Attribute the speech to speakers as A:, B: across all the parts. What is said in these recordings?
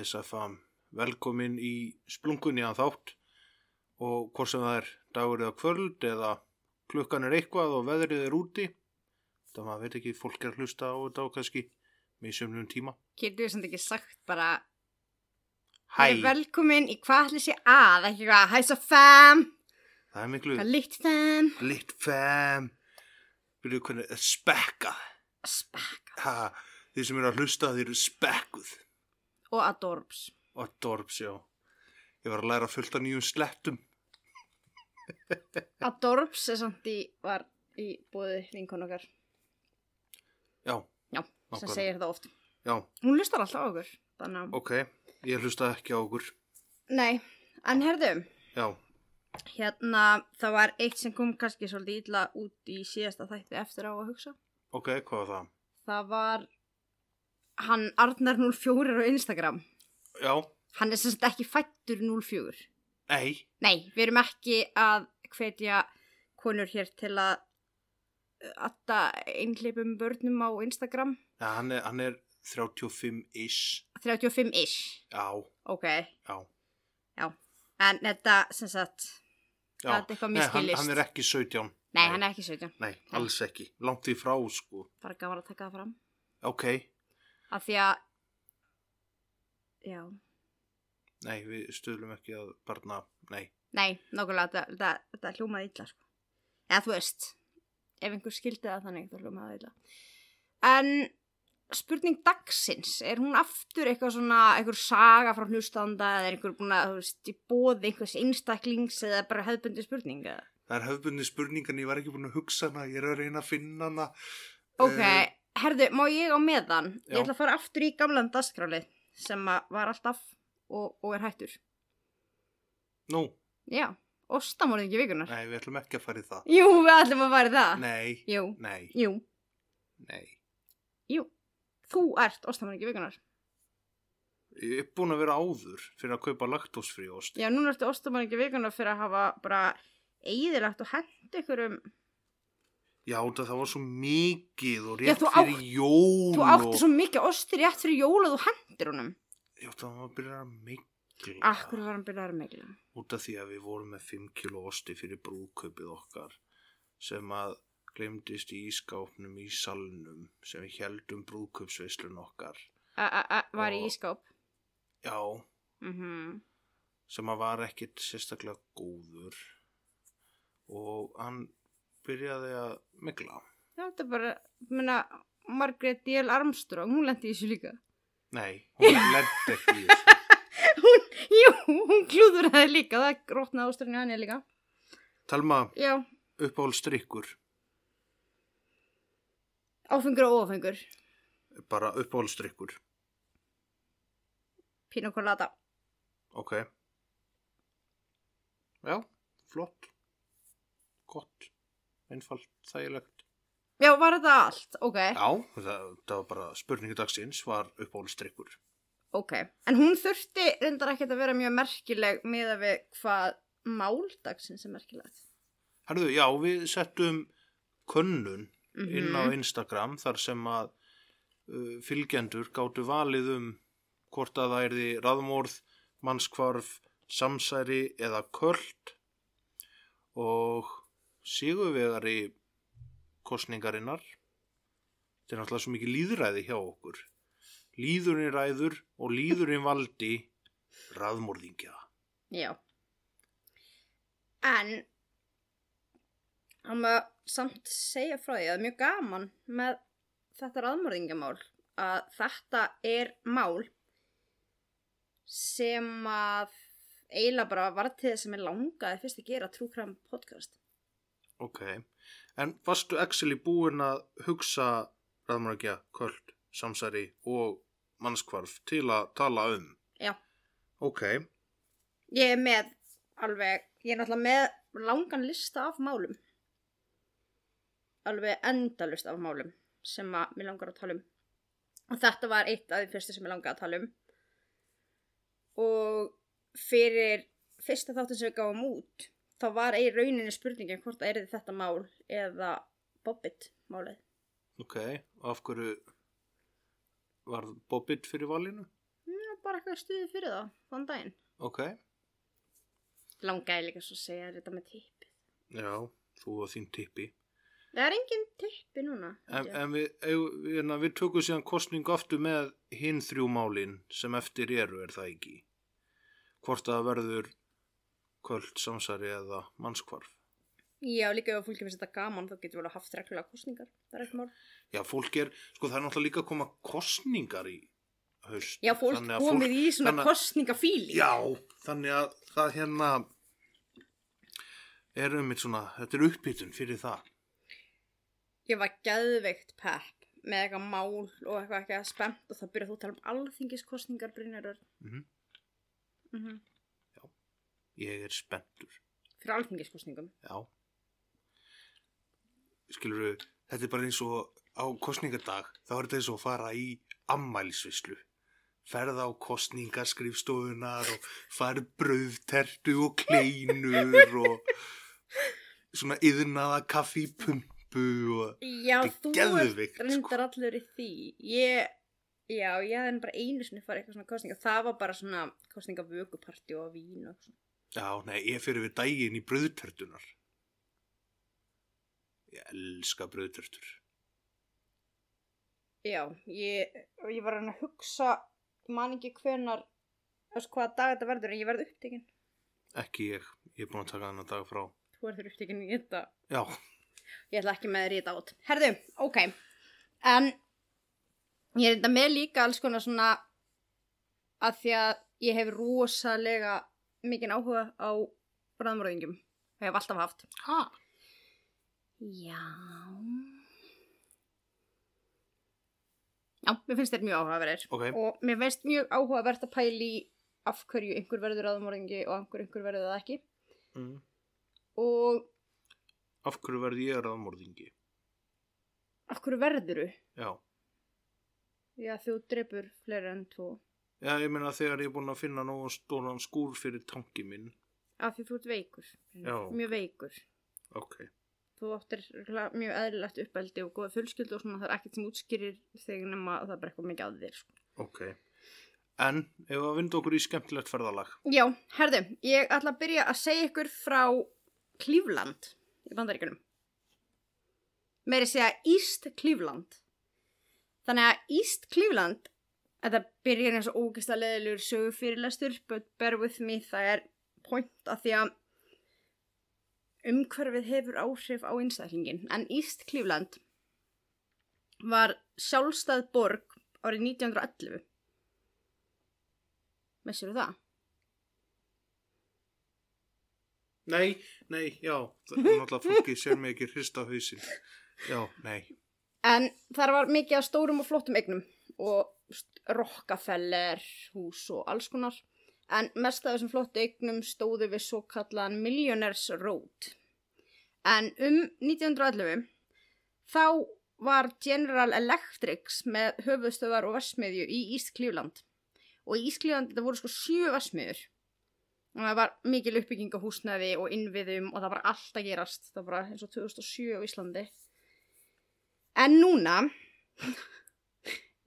A: Hæ Safam, velkomin í splungunni að þátt. Og hvort sem það er dagur eða kvöld eða klukkan er eitthvað og veðrið er úti það maður veit ekki, fólk er að hlusta á þetta og kannski með sömnum tíma.
B: Getur við samt ekki sagt bara
A: Hæ,
B: Velkomin í hvað ætli sé að? Ekki hvað, fam
A: það er miklu
B: Hvað litt fam
A: lit fam byrjuðu hvernig er spekkað?
B: Spekka
A: ha, þeir sem eru að hlusta þeir eru spekkuð
B: Og adorbs.
A: Og dorps, já. Ég var að læra fullt af nýjum slettum.
B: Adorbs er samt í Var í búið vinkon okkar.
A: Já,
B: Já, sem
A: Nákvæmlega.
B: segir það oft.
A: Já,
B: Hún lustar alltaf á okkur Þannig
A: ok ég hlusta ekki á okkur.
B: Nei, en herðu
A: já,
B: Hérna, það var eitt sem kom kannski svolítið illa út í síðasta þætti eftir á að hugsa.
A: Ok, hvað var það?
B: Það var Hann Arnar04 á Instagram.
A: Já,
B: Hann er sem sagt ekki fættur 04
A: nei,
B: Nei, við erum ekki að hvetja konur hér til að atta einhleipum börnum á Instagram.
A: ja, hann er, hann er 35-ish
B: 35-ish,
A: já,
B: ok.
A: já.
B: En þetta, sem sagt,
A: Já,
B: er
A: Nei, hann, hann er ekki 17
B: nei, hann er ekki 17.
A: Nei, alls ekki, langt því frá sko.
B: Bara gaman að taka það fram.
A: Ok,
B: Af því að, já,
A: nei, við stöðlum ekki að barna, nei
B: nei, nákvæmlega, þetta, hljómaði illa, sko. Eða þú veist, ef einhver skildi það þannig, þá hljómaði það illa. En spurning dagsins, er hún aftur eitthvað svona, einhver saga frá hlustanda eða er einhver búin að, þú veist, í bóði einhvers einstaklings eða bara hefðbundi spurning eða?
A: Það er höfbundi spurningan, ég var ekki búin að hugsa hana, ég er að reyna að finna hana
B: Ok,
A: Eh,
B: herðu, má ég á meðan?
A: Já.
B: Ég ætla að fara aftur í gamlan dagskrálið sem var alltaf og, og er hættur.
A: Nú,
B: Já, ostamorðingi vikunar.
A: nei, við ætlum ekki að fara í það
B: Jú, við ætlum að fara í það.
A: Nei,
B: Jú,
A: nei,
B: jú,
A: nei
B: jú. Þú ert ostamorðingi vikunar.
A: Ég er búin að vera áður fyrir að kaupa laktósfrí ost
B: Já, núna ertu ostamorðingi vikunar fyrir að hafa bara eigðilagt og hent ykkur um...
A: Já, það var svo mikið og
B: Já,
A: rétt
B: þú
A: fyrir jól
B: Þú átti
A: og...
B: svo mikið ostir rétt fyrir jól að þú hendir honum.
A: Já, það var að byrja að mikla
B: Akkur var hann byrjað að megla.
A: út af því að við vorum með 5 kilo osti fyrir brúðkaupið okkar sem að glemdist í ískápnum í salnum sem við heldum brúðkaupsveislun okkar
B: Var í
A: Og-
B: ískáp.
A: já,
B: Mm
A: sem að var ekkit sérstaklega góður og hann byrjaði að mikla
B: Já, þetta er bara, minna, Margaret D.L. Armstrong, hún lendi í þessu líka.
A: nei, hún lendi ekki í þessu
B: Hún, jú, hún klúður það líka, það rótnað ásturinn í hann líka.
A: Talma,
B: Já,
A: uppáhald strikkur
B: áfengur og ófengur.
A: bara uppáhald strikkur
B: Pina colada.
A: ok já, flott gott, einfalt, þægilegt
B: Já, var þetta allt? Ok,
A: Já, það, það var bara spurningu dagsins var uppáhaldstrykkur.
B: ok. En hún þurfti reyndar ekkert að vera mjög merkileg með að við hvað máldagsins er merkilegt.
A: Herðu, já, við settum könnun
B: Mhm.
A: inn á Instagram þar sem að uh, fylgjendur gáttu valið um hvort að það erði raðmórð, mannskvarf, samsæri eða köld og sigurvegari kostningarinnar þetta er náttúrulega svo mikið líðræði hjá okkur líðurinn ræður og líðurinn valdi raðmórðingja
B: Já. En hann maður samt segja frá því að það er mjög gaman með þetta raðmörðingamál að þetta er mál sem að eiginlega bara var til þess að mér langaði fyrst að gera Crime podcast.
A: Ok, en varstu actually búin að hugsa raðmörgja köld? samsæri og mannskvarf til að tala um.
B: Já.
A: Ok,
B: Ég er með alveg, ég er náttúrulega með langan lista af málum. Alveg endalust af málum sem að mér langar að tala um. Og þetta var eitt af því fyrstu sem ég langar að tala um. Og fyrir fyrsta þáttin sem við gáum út, þá var ei rauninni spurningin hvort það erði þetta mál eða Bobbit málið.
A: ok. Af hverju var Bobbit fyrir valinu?
B: Já, bara eitthvað stuði fyrir það, þann daginn.
A: Ok,
B: Langaði líka svo að segja þetta með tippi.
A: já, þú og þín tippi.
B: Það er engin tippi núna.
A: En, en við, við, hérna, við tökum síðan kostningu aftur með hinn þrjú málin sem eftir eru, er það ekki? Hvort það verður kvöld, samsæri eða mannskvarf.
B: Já, líka ef fólki finnst þetta gaman þá getur vel að haft reglulega kostningar. Það er ekkert mál.
A: Já, fólk er, sko það er náttúrulega líka að koma kostningar í haust.
B: Já, fólk
A: að
B: komið í svona
A: þannig að-
B: kostningafíli.
A: Já, þannig að það hérna er um eitt svona, þetta er uppbytun fyrir það.
B: Ég var geðveikt pepp með eitthvað mál og eitthvað ekki spennt og þá byrjað þú að tala um alþingiskostningar Brynjarur.
A: Mhm.
B: Mm -hmm.
A: Ég er spenntur,
B: Fyrir alþingiskostningum.
A: já. Skilur þetta er bara eins og á kostningadag, þá er þetta eins og að fara í ammælisvislu. Ferða á kostningaskrifstofunar og farið brauðtertu og kleinur og svona yðnaða kaffi í pumpu og
B: Já, þú ert reyndar allur í því. Ég, já, ég hefði bara einu sinni farið eitthvað svona kostninga. Það var bara svona kostningavökuparti og vín og svona.
A: Já, nei, ég fyrir við daginn í brauðtertunar. Ég elska brauðtertur.
B: Já, ég, ég var að hugsa, man ekki hvenar, þess hvaða dag þetta verður en ég verð upptekinn.
A: Ekki ég, ég er búin að taka þennan dag frá.
B: Þú verður upptekinn í þetta.
A: Já,
B: Ég ætla ekki með þér í þetta át. Herðu, ok. En ég er þetta með líka alls konar svona að því að ég hef rosalega mikinn áhuga á bræðmörðingjum. Það hef alltaf haft.
A: ha?
B: Já. Já, mér finnst þetta mjög áhugaverðir.
A: Ok,
B: Og mér finnst mjög áhugavert að pæli af hverju einhver verður aðmörðingi og af hverju einhver verður það ekki.
A: mm.
B: Og
A: af hverju verði ég raðmorðingi?
B: af hverju verður þú?
A: Já.
B: Já, þú drefur fleira en tvo.
A: Já, ég meina þegar ég er búin að finna nógu stóran skúr fyrir tanki minn.
B: Af því þú ert veikur.
A: Já.
B: Mjög veikur.
A: Ok,
B: Þú örugglega mjög eðlilegt uppeldi og góða fullskildu og svona það er ekkert sem útskýrir þig nema að það eitthvað mikið að þér. Sko.
A: ok. En, ef að vinda okkur í skemmtilegt ferðalag.
B: Já, herðu, ég ætla að byrja að segja ykkur frá Cleveland í bandaríkunum. Meiri segja East Cleveland. Þannig að East Cleveland, þetta byrjar eins og ógist að leðilegur sögu fyrirlestur, but bear with me, það er point að því að umhverfið hefur áhrif á einstaklingin. En East Cleveland var sjálfstæð borg árið 1911. Messir það?
A: Nei, nei, já, það er náttúrulega fólki mig ekki hrista hausinn. Já, nei.
B: En þar var mikið af stórum og flottum eignum og Rockefeller hús og alls konar. En mest af þessum flottu eignum stóðu við svo kallaðan Millionaires Road. En um 1911 þá var General Electrics með höfuðstöðar og vesmiðju í East Cleveland. Og í East Cleveland þetta voru sko sjö vesmiður. Og það var mikil uppbygging á húsnæði og innviðum og það var allt að gerast. Það var eins og 2007 á Íslandi. En núna,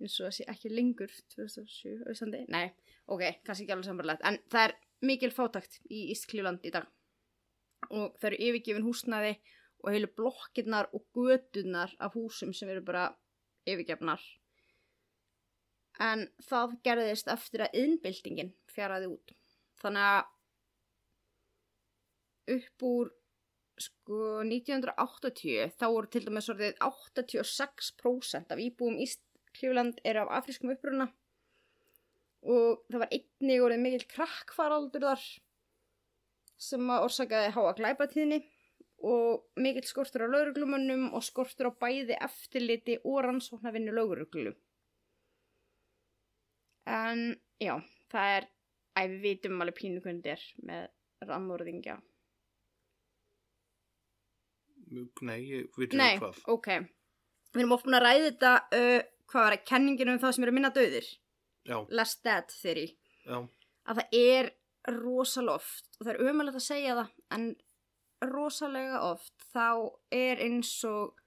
B: eins og það sé ekki lengur 2007 á Íslandi, nei, ok, kannski ekki alveg sambarlegt, en það er mikil fátakt í Cleveland í dag. Og það eru yfirgefin húsnæði og heilu blokkirnar og göturnar af húsum sem eru bara yfirgefnar. En það gerðist eftir að innbyltingin fjaraði út. Þannig að upp úr sko 1980 þá voru til dæmis orðið 86% af íbúum í Klífland eru af afrískum uppruna og það var einnig orðið mikill krakkfaraldur þar sem að orsakaði háa glæpatíðni og mikill skortur á lauruglumönnum og skortur á bæði eftirliti og rannsóknarvinnu lauruglu. En já, það er, æ, við vitum alveg pínu hvernig þetta er með rannmórðingja.
A: Nei,
B: Nei,
A: ekki hvað.
B: ok. Við erum búin að ræða þetta, uh, hvað var að kenningin um það sem eru minna döðir.
A: Já,
B: Less dead theory.
A: já,
B: Að það er rosalega oft, og það er umhverfilegt að segja það, en rosalega oft þá er eins og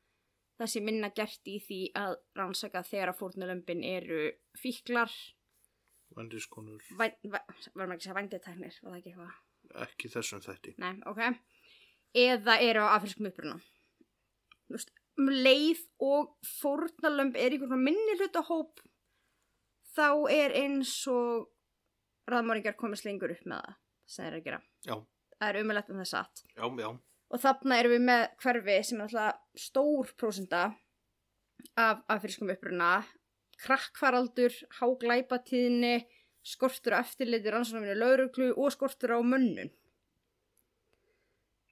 B: það sé minna gert í því að rannsaka þegar að fórnulömpin eru fíklar,
A: vendiskonur,
B: varum ekki að segja það ekki
A: ekki þessum þætti.
B: Nei, ok. Eða eru á afriskum uppruna. Þú veist, leið og fórnalömp er einhvern veginn minni hlutahóp, þá er eins og raðmóringar komist lengur upp með það, sem eru að gera.
A: Já,
B: Það er umulegt en það er satt.
A: já, já,
B: Og þarna erum við með hverfi sem er alltaf stór prósenda af afriskum uppruna, krakkfaraldur, háglæpatíðni, skortur á eftirliti rannsóknarvinni lauruglu og skortur á mönnun.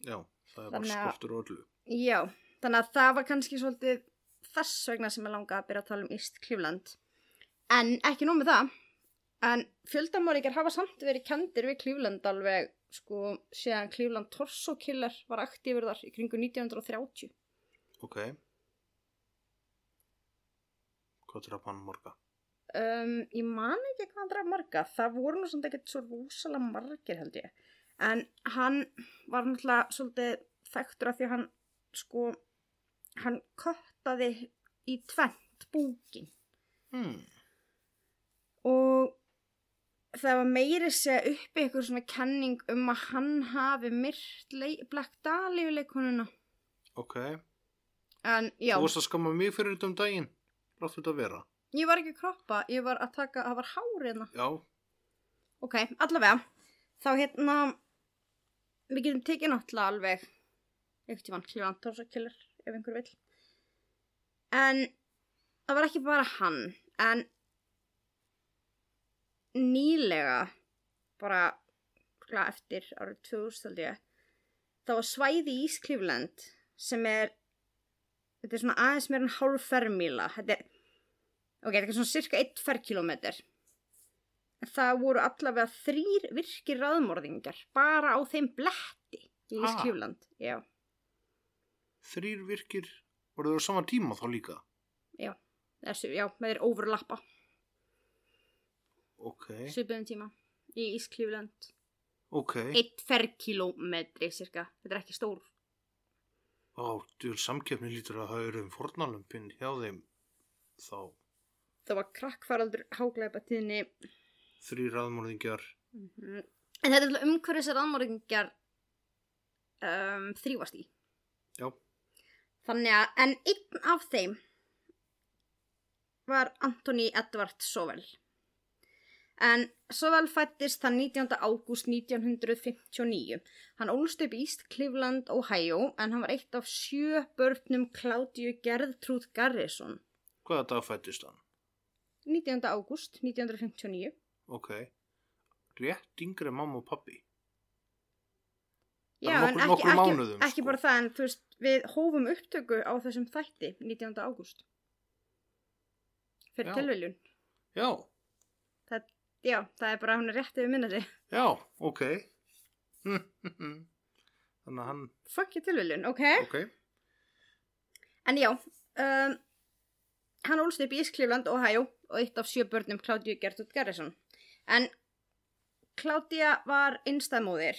A: já, það er bara skortur á öllu.
B: Já, þannig að það var kannski svolítið þess vegna sem ég langa að byrja að tala um East Cleveland. En ekki nóg með það, en fjöldamóríkjar hafa samt verið kendir við Cleveland alveg, sko, séðan Cleveland Torso Killer var aktífur þar í kringu 1930.
A: Ok. Hvað draf hann morga?
B: Um, ég man ekki hvað hann draf marga, það voru nú samt ekkert svo rosalega margir held ég. En hann var náttúrulega svolítið þekktur af því að hann, sko, hann köttaði í tvent búkin.
A: Hmm,
B: og það var meiri segja uppi eitthvað svona kenning um að hann hafi myrt Black Dahlia leikonuna
A: ok.
B: en
A: Þú varst að skamma mig fyrir þetta um daginn. Láttu þetta vera.
B: ég var ekki að kroppa ég var að taka, það var hárið
A: Já,
B: ok, allavega þá hérna við getum tekið náttúrulega alveg eitthvað tímann klífan tórsakilur ef einhver vill. En það var ekki bara hann en nýlega bara eftir árið 2000 held ég það var svæði í Cleveland sem er þetta er svona aðeins meira en hálf fermíla. Þetta er ok, þetta er svona cirka 1 ferkilometr það voru allavega þrýr virkir raðmorðingar bara á þeim bletti í
A: Ha?
B: Cleveland já,
A: þrýr virkir. Voru þau á sama tíma þá líka?
B: já, þessu, já, með þeir overlappa
A: Ok,
B: svipuðum tíma í Cleveland
A: ok.
B: 1 ferkilometri cirka, þetta er ekki stór
A: Á, djúl samkeppni lítur að það eru um fornalömpin hjá þeim þá
B: það var krakkfaraldur háglæpa tíðni
A: þrý raðmörðingjar.
B: en þetta er umhverfis að raðmorðingar um, þrýfast í
A: Já,
B: Þannig að, en einn af þeim var Anthony Edward Sowell. En Sowell fættist þann 19. ágúst 1959. Hann ólst upp í East Cleveland, Ohio, en hann var eitt af sjö börnum Claudiu Gerðtrúð Garrison.
A: hvaða dag fættist hann?
B: 19. ágúst 1959.
A: Ok, rétt yngri en mamma og pappi.
B: Já,
A: Bara
B: en
A: nokkur-
B: ekki, ekki,
A: mánuðum,
B: ekki
A: sko.
B: bara það, en þú veist, við hófum upptöku á þessum þætti 19. ágúst. Fyrir
A: Já.
B: tilviljun.
A: Já,
B: Það, já, það er bara hún er rétt yfir minnati.
A: já, ok. Þannig að hann,
B: Fuck ég tilviljun, ok?
A: ok,
B: En já, um, hann ólst upp í East Cleveland, Ohio og eitt af sjö börnum Claudia Gertrud Garrison. En Claudia var einstæðmóðir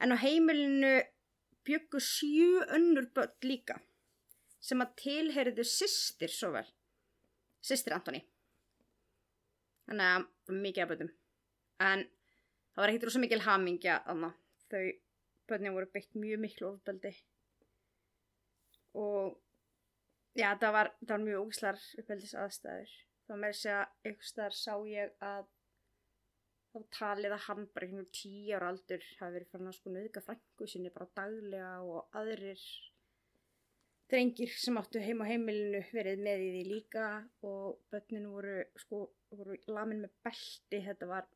B: en á heimilinu byggu sjö önnur börn líka sem að tilheyriðu systir svo vel. Systir Antoni. Þannig að mikið af börnum. En það var ekkert rosa mikil hamingja þarna. Þau börnin voru beitt mjög miklu ofbeldi og já, það var, það var mjög ógislar uppeldis aðstæður. Var með þess að einhvers staðar sá ég að þá talið að hann bara einhvern tíu ára aldur hafi verið farin að sko nöðga frængu sinni bara daglega og aðrir drengir sem áttu heim á heimilinu verið með í því líka og börnin voru sko voru lamin með belti þetta var,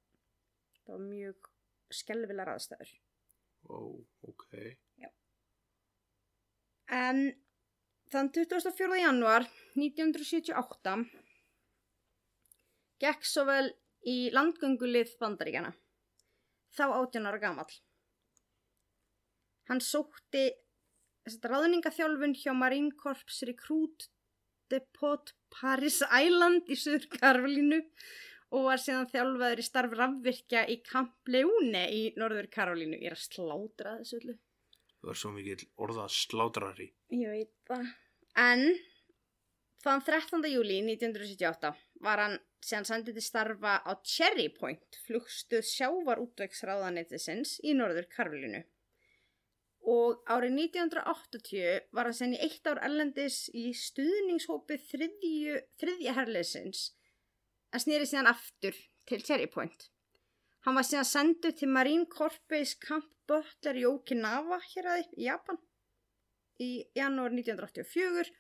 B: það var mjög skelvilar aðstæður
A: ó, ok.
B: En þann 24. januar 1978 gekk svo vel í landgöngulið bandaríkjana. Þá 18 ára gamall. Hann sótti ráðningaþjálfun hjá Marine Corps Recruit Depot Paris Island í Suður Karolínu og var síðan þjálfaður í starf rafvirkja í Camp Leone í Norður Karolínu. Ég er að slátra þessu öllu.
A: Það var svo mikið orða slátrari.
B: Ég veit það. En þann 13. júli 1978 var hann síðan sendið til starfa á Cherry Point, flugstuð sjávar útvegsráðanettisins í Norður Karolínu. Og árið 1980 var hann senni eitt ár ellendis í stuðningshópi þriðju, þriðja herleysins en snýri síðan aftur til Cherry Point. Hann var síðan sendur til Marine Corps Camp Butler í Okinawa hér aðeins í Japan í janúar 1984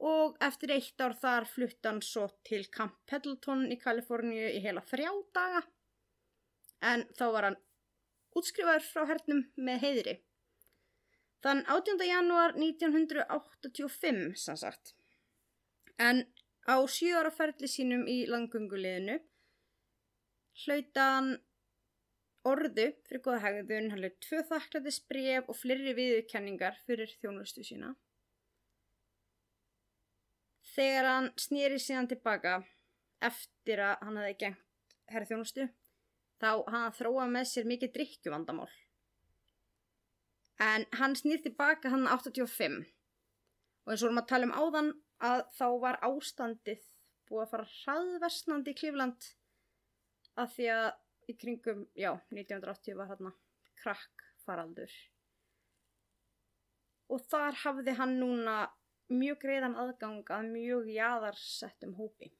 B: og eftir eitt ár þar flutt hann svo til Camp Pendleton í Kaliforníu í heila þrjá daga en þá var hann útskrifaður frá hernum með heiðri. Þann 18. janúar 1985 sannsagt. En á sjö ára ferli sínum í langgunguleginu hlauta hann orðu fyrir goða hegðun, hann hlaut tvö þakklæðis bref og fleiri viðurkenningar fyrir þjónustu sína. Þegar hann snýri síðan tilbaka eftir að hann hefði gengt herri þjónustu, þá hann þróað með sér mikið drikkjuvandamál. En hann snýr tilbaka hann 85 og eins og vorum að tala um áðan að þá var ástandið búið að fara hraðversnandi í Klífland að því að í kringum, já, 1980 var hérna krakk faraldur og þar hafði hann núna mjög greiðan aðgang að mjög jaðarsettum hópi.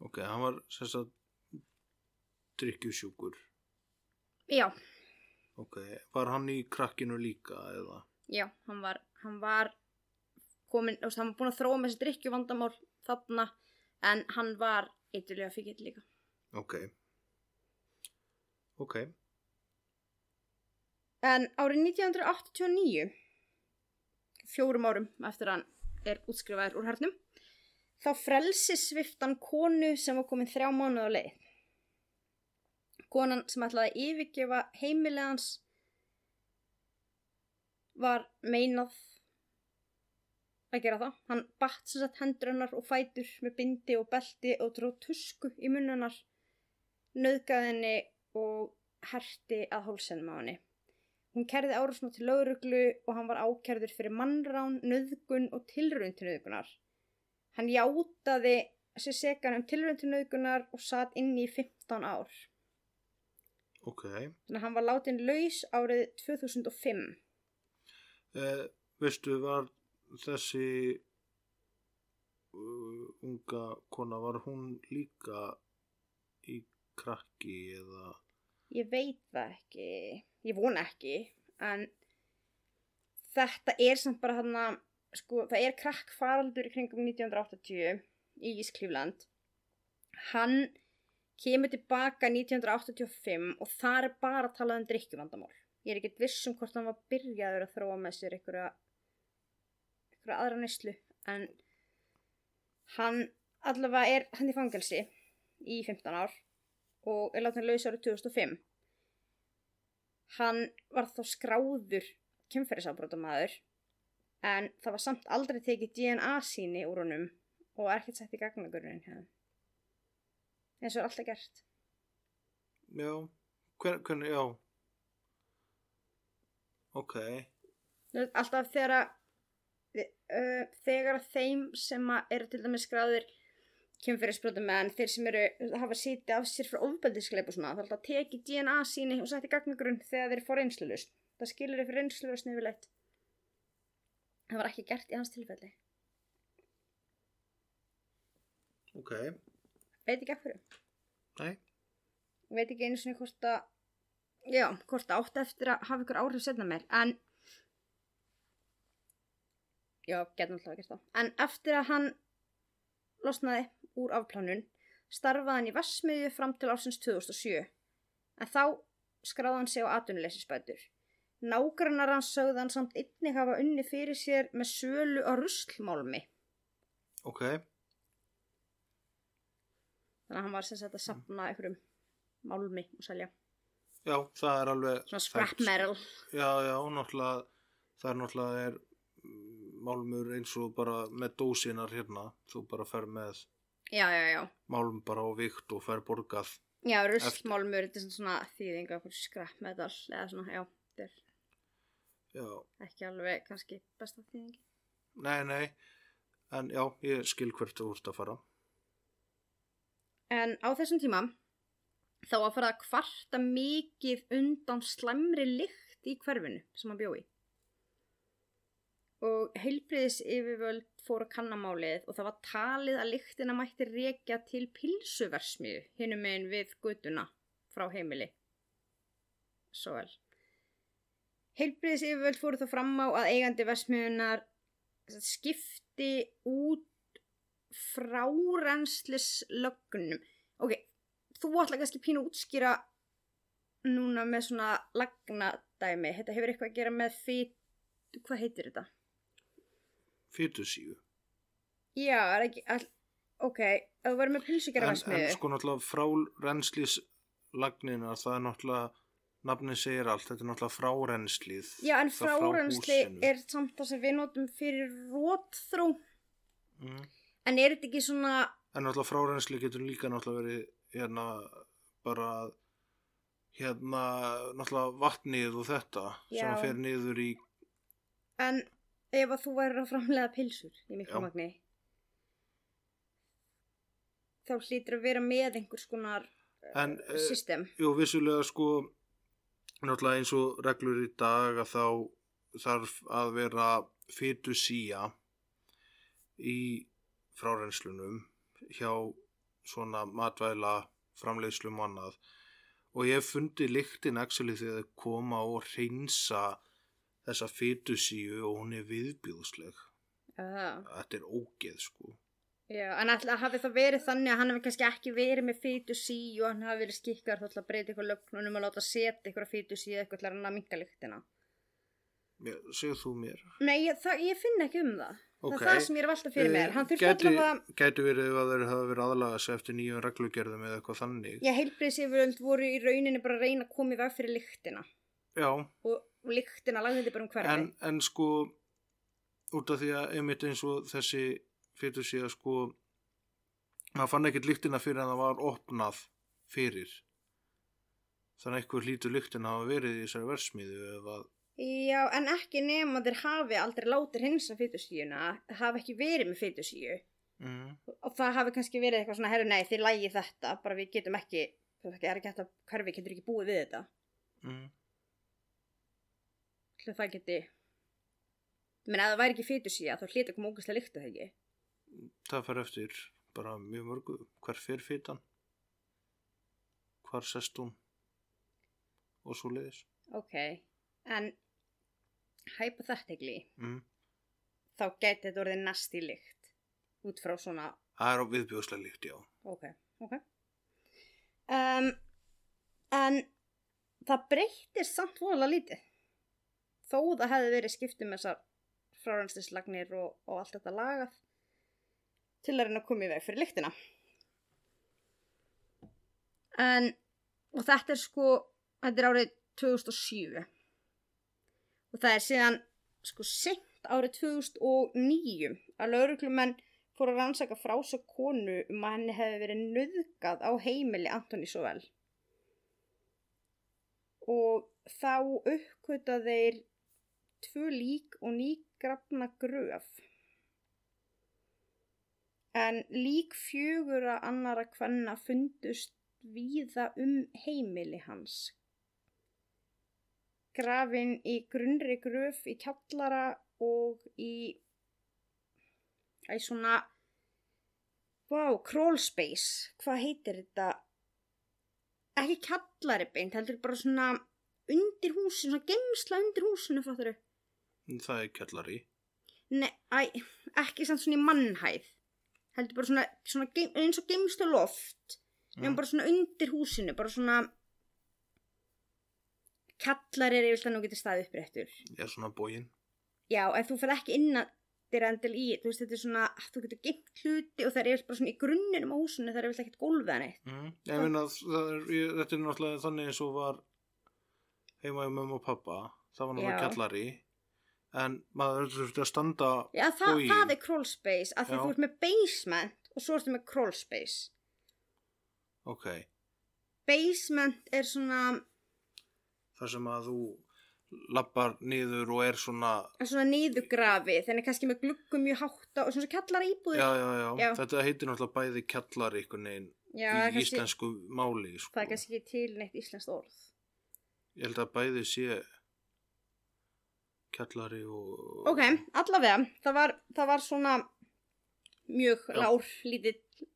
A: Ok, hann var sérstaklega drikkjusjúkur.
B: Já,
A: Ok, var hann í krakkinu líka eða?
B: já, hann var, hann var komin, þú veist, hann var búin að þróa með þessi drikkjuvandamál þarna en hann var eitthvað fyrir líka.
A: Ok. Ok.
B: En árið 1989, fjórum árum eftir að hann er útskrifaður úr hernum, þá frelsi sviftan konu sem var komin þrjá mánuð á leið. Konan sem ætlaði að yfirgefa heimilið hans var meinað að gera það. Hann batt sér satt hendur hennar og fætur með bindi og belti og dróð tusku í munn hennar, nöðgaði henni og herti að hálsenum á henni. Hún kerði árusna til lauruglu og hann var ákerður fyrir mannrán, nöðgun og tilraun til nöðgunar. Hann játaði sér segan um tilraun til nöðgunar og satt inn í 15 ár.
A: Ok.
B: Þannig að hann var látin laus árið 2005.
A: Eh, veistu, var þessi uh, unga kona, var hún líka í krakki eða?
B: Ég veit það ekki, ég vona ekki, en þetta er samt bara hann að, sko, það er krakkfaraldur í kringum 1980 í Ísklífland. Hann kemur tilbaka 1985 og það er bara að tala um drikkjuvandamál. Ég er ekkert viss um hvort hann var byrjaður að þróa með sér einhverja, einhverja aðra neyslu, en hann allavega er hann í fangelsi í 15 ár og er látið laus árið 2005. Hann var þá skráður kemferðisafbrótamæður en það var samt aldrei tekið DNA síni úr honum og er ekkert sett í gagnagurinn hérna. og er alltaf gert.
A: Já, hver, hvernig, já. Ok,
B: Alltaf þegar að uh, þegar að þeim sem að eru til dæmis skráður kemferðisbrótamæðan, þeir sem eru hafa sítið af sér frá ofbeldisgleip og svona, það er alltaf tekið DNA síni og sett í gagnagurinn þegar þeir fá reynslulust. Það skilur þeir fyrir reynslulust yfirleitt. Það var ekki gert í hans tilfelli.
A: ok,
B: Veit ekki af hverju.
A: nei,
B: veit ekki einu sinni hvort að já, hvort að átti eftir að hafa ykkur áhrif setna mér, en já, getur náttúrulega gert það en eftir að hann losnaði úr afplánun starfaði hann í Vassmiðju fram til ársins 2007 en þá skráði hann sig á atvinnuleysisbætur. Nágrannar hans sögði hann samt einnig hafa unni fyrir sér með sölu á ruslmálmi.
A: Ok,
B: þannig að hann var sem sagt að sapna einhverjum málmi og selja.
A: Já, það er alveg
B: svona scrap metal.
A: Já, já, náttúrulega það er náttúrulega er málmur eins og bara með dósinar hérna, þú bara fer með
B: já, já, já,
A: málm bara á vikt og fer borgað.
B: Já, rustmálmur þetta er svona þýðing af einhverjum scrap metal eða svona, já, þetta er
A: Já,
B: ekki alveg kannski besta þýðingi
A: nei, nei. En já, ég skil hvert þú ert að fara.
B: En á þessum tíma þá var farið að kvarta mikið undan slæmri lykt í hverfinu sem hann bjói. Og heilbriðis yfirvöld fór að kannamálið og það var talið að lyktina mætti rekja til pilsuversmiðu hinum megin við gutuna frá heimili. Svo vel. Heilbriðis yfirvöld fóru þá fram á að eigandi versmiðunar skipti út frárenslislögnum ok, þú ætla kannski pínu að útskýra núna með svona lagnadæmi þetta hefur eitthvað að gera með fit hvað heitir þetta?
A: Fytusíu
B: já, er ekki all... ok, þú verður með pilsugjara
A: en, en sko náttúrulega frá rennslíslagnina það er náttúrulega nafnið segir allt, þetta er náttúrulega frárennslið
B: já, en
A: það frá
B: frárensli er samt það sem við notum fyrir rótþró
A: mm.
B: en er þetta ekki svona
A: En náttúrulega frárensli getur líka náttúrulega verið hérna bara hérna náttúrulega vatnið og þetta sem
B: Já.
A: að fer niður í
B: En ef að þú værir að framlega pilsur í miklu
A: Já.
B: magni þá hlýtur að vera með einhvers konar
A: en
B: uh,
A: eh,
B: system.
A: jú vissulega sko náttúrulega eins og reglur í dag að þá þarf að vera fytusía í frárennslunum hjá svona matvæla framleiðslum og annað og ég hef fundið lyktin actually þegar þau koma og reynsa þessa fytusíu og hún er viðbjóðsleg
B: Uh,
A: þetta er ógeð sko
B: já, en alltaf hafi það verið þannig að hann hefði kannski ekki verið með fytu sí og hann hafi verið skikkar þá ætla að breyta eitthvað lögnunum að láta setja eitthvað fytu sí eða eitthvað til að hann að minka lyktina.
A: Segðu þú mér
B: Nei, ég, það, ég finn ekki um það. Það
A: Ok.
B: er það sem ég er valda fyrir mér. Hann þurfti
A: Eh,
B: alltaf að,
A: gæti verið að þeir hafa verið aðlaga sig eftir nýjum reglugerðum eða eitthvað þannig
B: já, heilbriðsiföld voru í rauninni bara að reyna að koma í veg fyrir lyktina
A: já,
B: og, lagði þetta bara um hverfi.
A: en, en sko út af því að einmitt eins og þessi fyrir síðan sko maður fann ekkert lyktina fyrir en það var opnað fyrir þannig að eitthvað hlýtur lyktina hafa verið í þessari versmiðu ef að
B: Já, en ekki nema þeir hafi aldrei látið hinsa fytusíuna, hafi ekki verið með fytusíu
A: mm,
B: og það hafi kannski verið eitthvað svona, herru nei, þið lægi þetta, bara við getum ekki, það er ekki hægt að hverfi getur ekki búið við þetta.
A: mm,
B: Ætli það geti, menn að það væri ekki fytusíja, þá hlýta koma ógæslega líktu það ekki.
A: það fer eftir bara mjög mörgu hver fyrir fytan hvar sest hún og svo leiðis
B: Ok, en hypothetically,
A: mm.
B: þá geti þetta orðið næsti líkt út frá svona
A: það er á viðbjóðslega líkt, já
B: Ok, ok. Um, en það breytir samt voðalega lítið. Þó það hefði verið skiptum þessar frárenslislagnir og, og allt þetta lagað til að reyna að koma í veg fyrir lyktina. En, og þetta er sko, þetta er árið 2007. Og það er síðan sko seint árið 2009 að lauruglumenn fór að rannsaka frásög konu um að henni hefði verið nöðgað á heimili Antoni Sóvel. Og þá uppkvöta þeir tvö lík og nýgrafna gröf. En lík fjögura annara kvenna fundust víða um heimili hans. Grafin í grunnri gröf í kjallara og í Æ, svona Vá, crawl space Hvað heitir þetta? Ekki kallari beint, heldur bara svona undir húsinu, svona gemsla undir húsinu, fattur
A: það er kjallari
B: Nei, æ, ekki samt svona í mannhæð heldur bara svona, svona gem, eins og gemslu loft mm.
A: Mm.
B: bara svona undir húsinu bara svona kallari er yfirlega nú getur staðið uppréttur
A: er svona bógin
B: Já, ef þú fer ekki inn að skemmtir endil í, þú veist, þetta er svona, að þú getur geimt hluti og það er bara svona í grunninum á húsinu, það er vel ekkert gólfið en eitt.
A: Mm. Ég meina, það er, ég, þetta er náttúrulega þannig eins og var heima í mömmu og pappa. Það var náttúrulega
B: Já.
A: En maður þurfti að standa
B: Já, það,
A: Bogi.
B: það er crawl space, af því
A: Já.
B: þú ert með basement og svo ertu með crawl space.
A: Ok,
B: Basement er svona,
A: þar sem að þú lappar niður og er svona
B: er svona niðugrafi, þannig kannski með gluggum mjög hátt á og svona kjallara íbúðir.
A: já, já, já,
B: Já.
A: þetta heitir náttúrulega bæði kjallari einhvern veginn í
B: kannski,
A: íslensku máli sko.
B: það er kannski ekki til neitt íslenskt orð.
A: ég held að bæði sé kjallari og
B: Ok, allavega, það var, það var svona mjög
A: Já.
B: lár, lítill,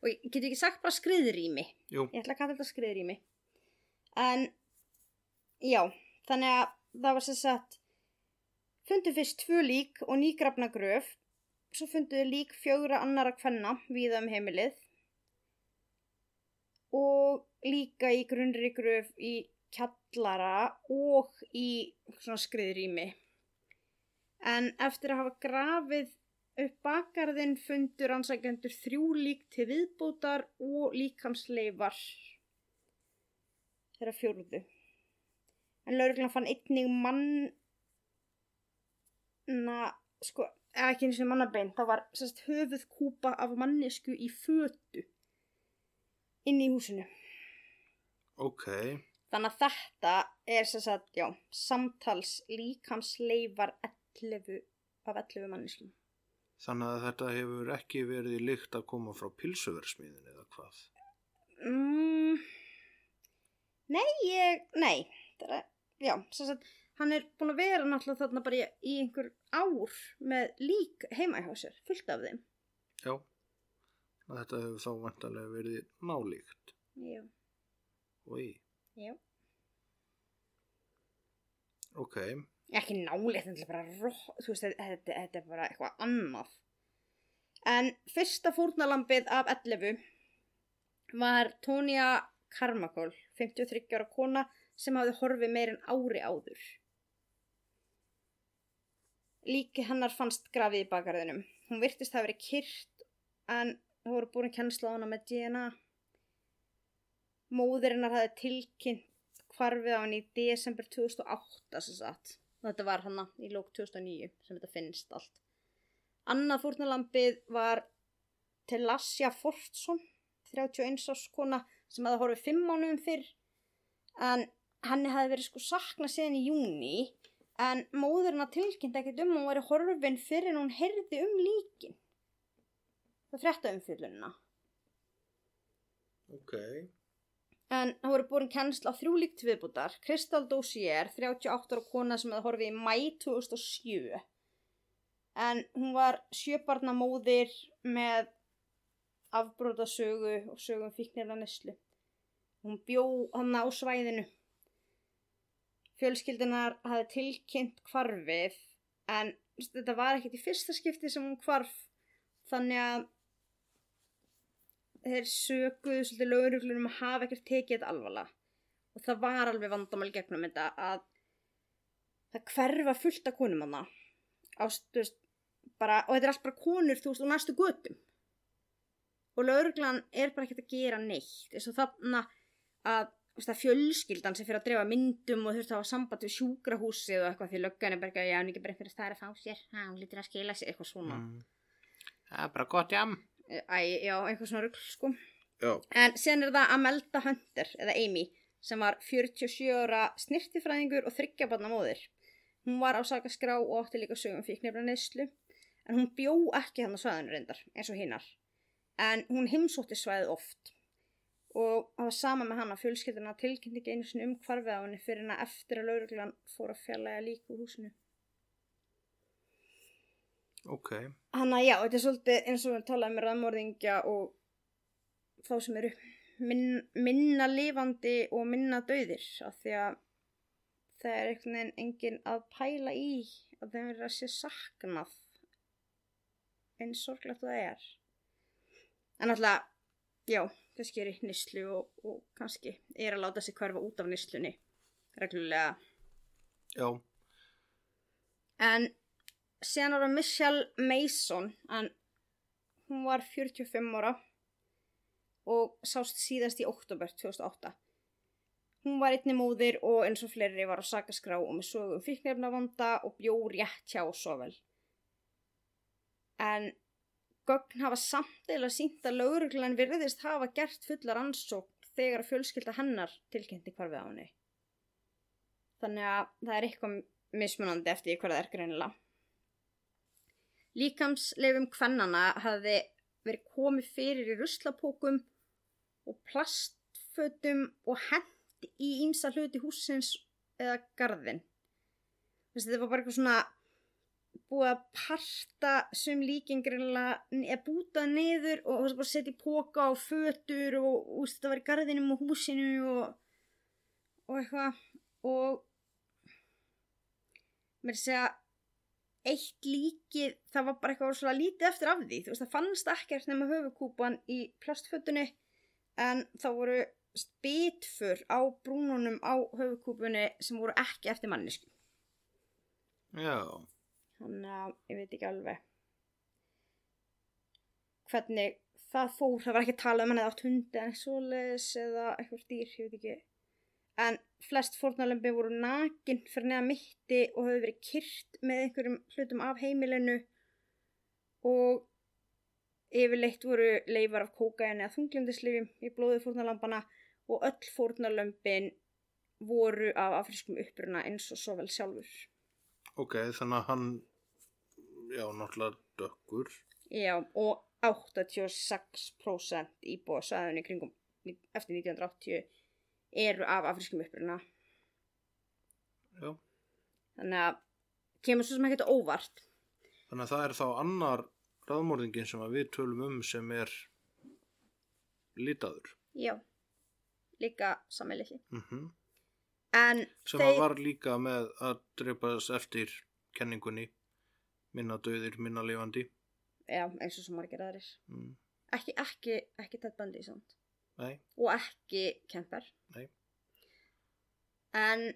B: og ég getur ekki sagt bara skriðrými.
A: Jú,
B: Ég ætla að kalla þetta skriðrými. En, já, þannig að það var sem sagt, fundu fyrst tvö lík og nýgrafna gröf, svo funduðu lík fjögra annara kvenna víða um heimilið og líka í grunnri gröf í kjallara og í svona skriðrými. En eftir að hafa grafið upp bakarðinn fundur ansækjendur þrjú lík til viðbótar og líkamsleifar þeirra fjórðu. En lauruglan fann einnig manna, sko, ekki eins og mannabein, það var sérst höfuð kúpa af mannesku í fötu inn í húsinu.
A: ok
B: Þannig að þetta er sem sagt, já, samtals líkamsleifar 11 af 11 manneskum.
A: Þannig að þetta hefur ekki verið í lykt að koma frá pilsuversmiðin eða hvað
B: Mm, nei, ég, nei, það er, já, sem sagt, hann er búin að vera náttúrulega þarna bara í, í einhver ár með lík heima hjá sér, fullt af þeim.
A: Já, þetta hefur þá vantarlega verið nálíkt
B: Já,
A: Oi,
B: já.
A: ok
B: Ekki nálegt, þetta er bara, ró, þú veist, þetta, þetta, er bara eitthvað annað. En fyrsta fórnalambið af 11 var Tónia Karmakól, 53 ára kona sem hafði horfið meir en ári áður. Líki hennar fannst grafið í bakarðinum. Hún virtist hafa verið kyrt en það voru búin kennsla á hana með DNA. Móðurinnar hafði tilkynnt hvarfið á henni í desember 2008 sem sagt. Þetta var hana í lók 2009 sem þetta finnst allt. Annað fórnalambið var Telasja Fortsson, 31 árs kona sem hafði horfið fimm mánuðum fyrr en henni hafði verið sko saknað síðan í júni en móðurinn að tilkynnt ekkert um hún væri horfin fyrir en hún heyrði um líkin. Það frétta umfjöllunina.
A: Ok,
B: En það voru búin kennsla á þrjú líkt viðbútar. Kristal Dossier, 38 ára kona sem hefði horfið í mæ 2007. En hún var sjöbarna móðir með afbróta sögu og sögum fíknirna neslu. Hún bjó hann á svæðinu. Fjölskyldunar hafði tilkynnt hvarfið en þetta var ekkert í fyrsta skipti sem hún hvarf þannig að þeir sökuðu svolítið lögreglunum að hafa ekkert tekið þetta alvarlega. Og það var alveg vandamál gegnum þetta að það hverfa fullt af konum hana ástust bara, og þetta er allt bara konur þú veist og næstu götum. Og lögreglan er bara ekkert að gera neitt. Eins og þarna að, þú veist, að fjölskyldan sem fyrir að drefa myndum og þurft að hafa samband við sjúkrahúsið og eitthvað því löggan er bara ekki að hann er ekki bara fyrir það að fá sér. Ha, hún lítur að skila sér, eitthvað svona.
A: Mm. það er bara gott jam
B: Æ, já, eitthvað svona rugl sko
A: Já,
B: En síðan er það Amelda Hunter, eða Amy, sem var 47 ára snirtifræðingur og þryggjabarna móðir. Hún var á sakaskrá og átti líka sögum fíknefna neyslu, en hún bjó ekki hann á svæðinu reyndar, eins og hinnar. En hún heimsótti svæðið oft. Og það var sama með hann að fjölskylduna tilkynnti ekki einu sinni um hvarfið á henni fyrir henni eftir að lauruglan fór að fjallega líka úr húsinu.
A: Ok.
B: Hanna, já, þetta er svolítið eins og við talaðum með raðmörðingja og þá sem eru minn, minna lifandi og minna dauðir af því að það er einhvern veginn enginn að pæla í að þeim verður að sé saknað eins sorglegt það er. En alltaf já, kannski er í nýslu og, og kannski er að láta sig hverfa út af nýslunni reglulega.
A: Já,
B: En síðan var það Michelle Mason en hún var 45 ára og sást síðast í oktober 2008 hún var einni móðir og eins og fleiri var á sakaskrá og með sögum fíknefnavanda og bjó rétt hjá svo vel. En gögn hafa samt eða sínt að lauruglan virðist hafa gert fullar ansók þegar fjölskylda hennar tilkynnti hvarfið á henni. Þannig að það er eitthvað mismunandi eftir það er greinilega Líkamsleifum kvennana hafði verið komið fyrir í ruslapókum og plastfötum og hent í ýmsa hluti húsins eða garðin. Þessi, þetta var bara eitthvað svona búið að parta sum líkingriðlega eða bútað niður og þess að bara setja í póka og fötur og, og þetta var í garðinum og húsinu og, og eitthvað og mér segja eitt líkið, það var bara eitthvað svona lítið eftir af því, þú veist það fannst ekkert nema höfukúpan í plastfötunni en það voru spitfur á brúnunum á höfukúpunni sem voru ekki eftir mannisku
A: Já,
B: þannig að ég veit ekki alveg hvernig það fór, það var ekki að tala um hann eða átt hundi en svoleiðis eða eitthvað dýr, ég veit ekki. En flest fórnalömbi voru nakin fyrir neða mitti og höfðu verið kyrt með einhverjum hlutum af heimilinu og yfirleitt voru leifar af kókaini eða þunglindisleifum í blóðu fórnalambana og öll fórnalömbin voru af afriskum uppruna eins og svo vel sjálfur.
A: ok, þannig að hann, já, náttúrulega dökkur.
B: Já, og 86% íbúa sæðunni kringum eftir 1980 eru af afriskum uppruna.
A: Já,
B: Þannig að kemur svo sem ekkert á óvart.
A: þannig að það er þá annar raðmórðingin sem við tölum um sem er litaður.
B: Já, líka sammeilið.
A: Mm
B: En
A: Sem
B: þeir,
A: var líka með að dreipast eftir kenningunni minna döðir, minna lifandi.
B: já, eins og svo margir aðrir.
A: Mm.
B: Ekki, ekki, ekki Ted Bundy samt.
A: Nei,
B: Og ekki Kemper.
A: Nei.
B: En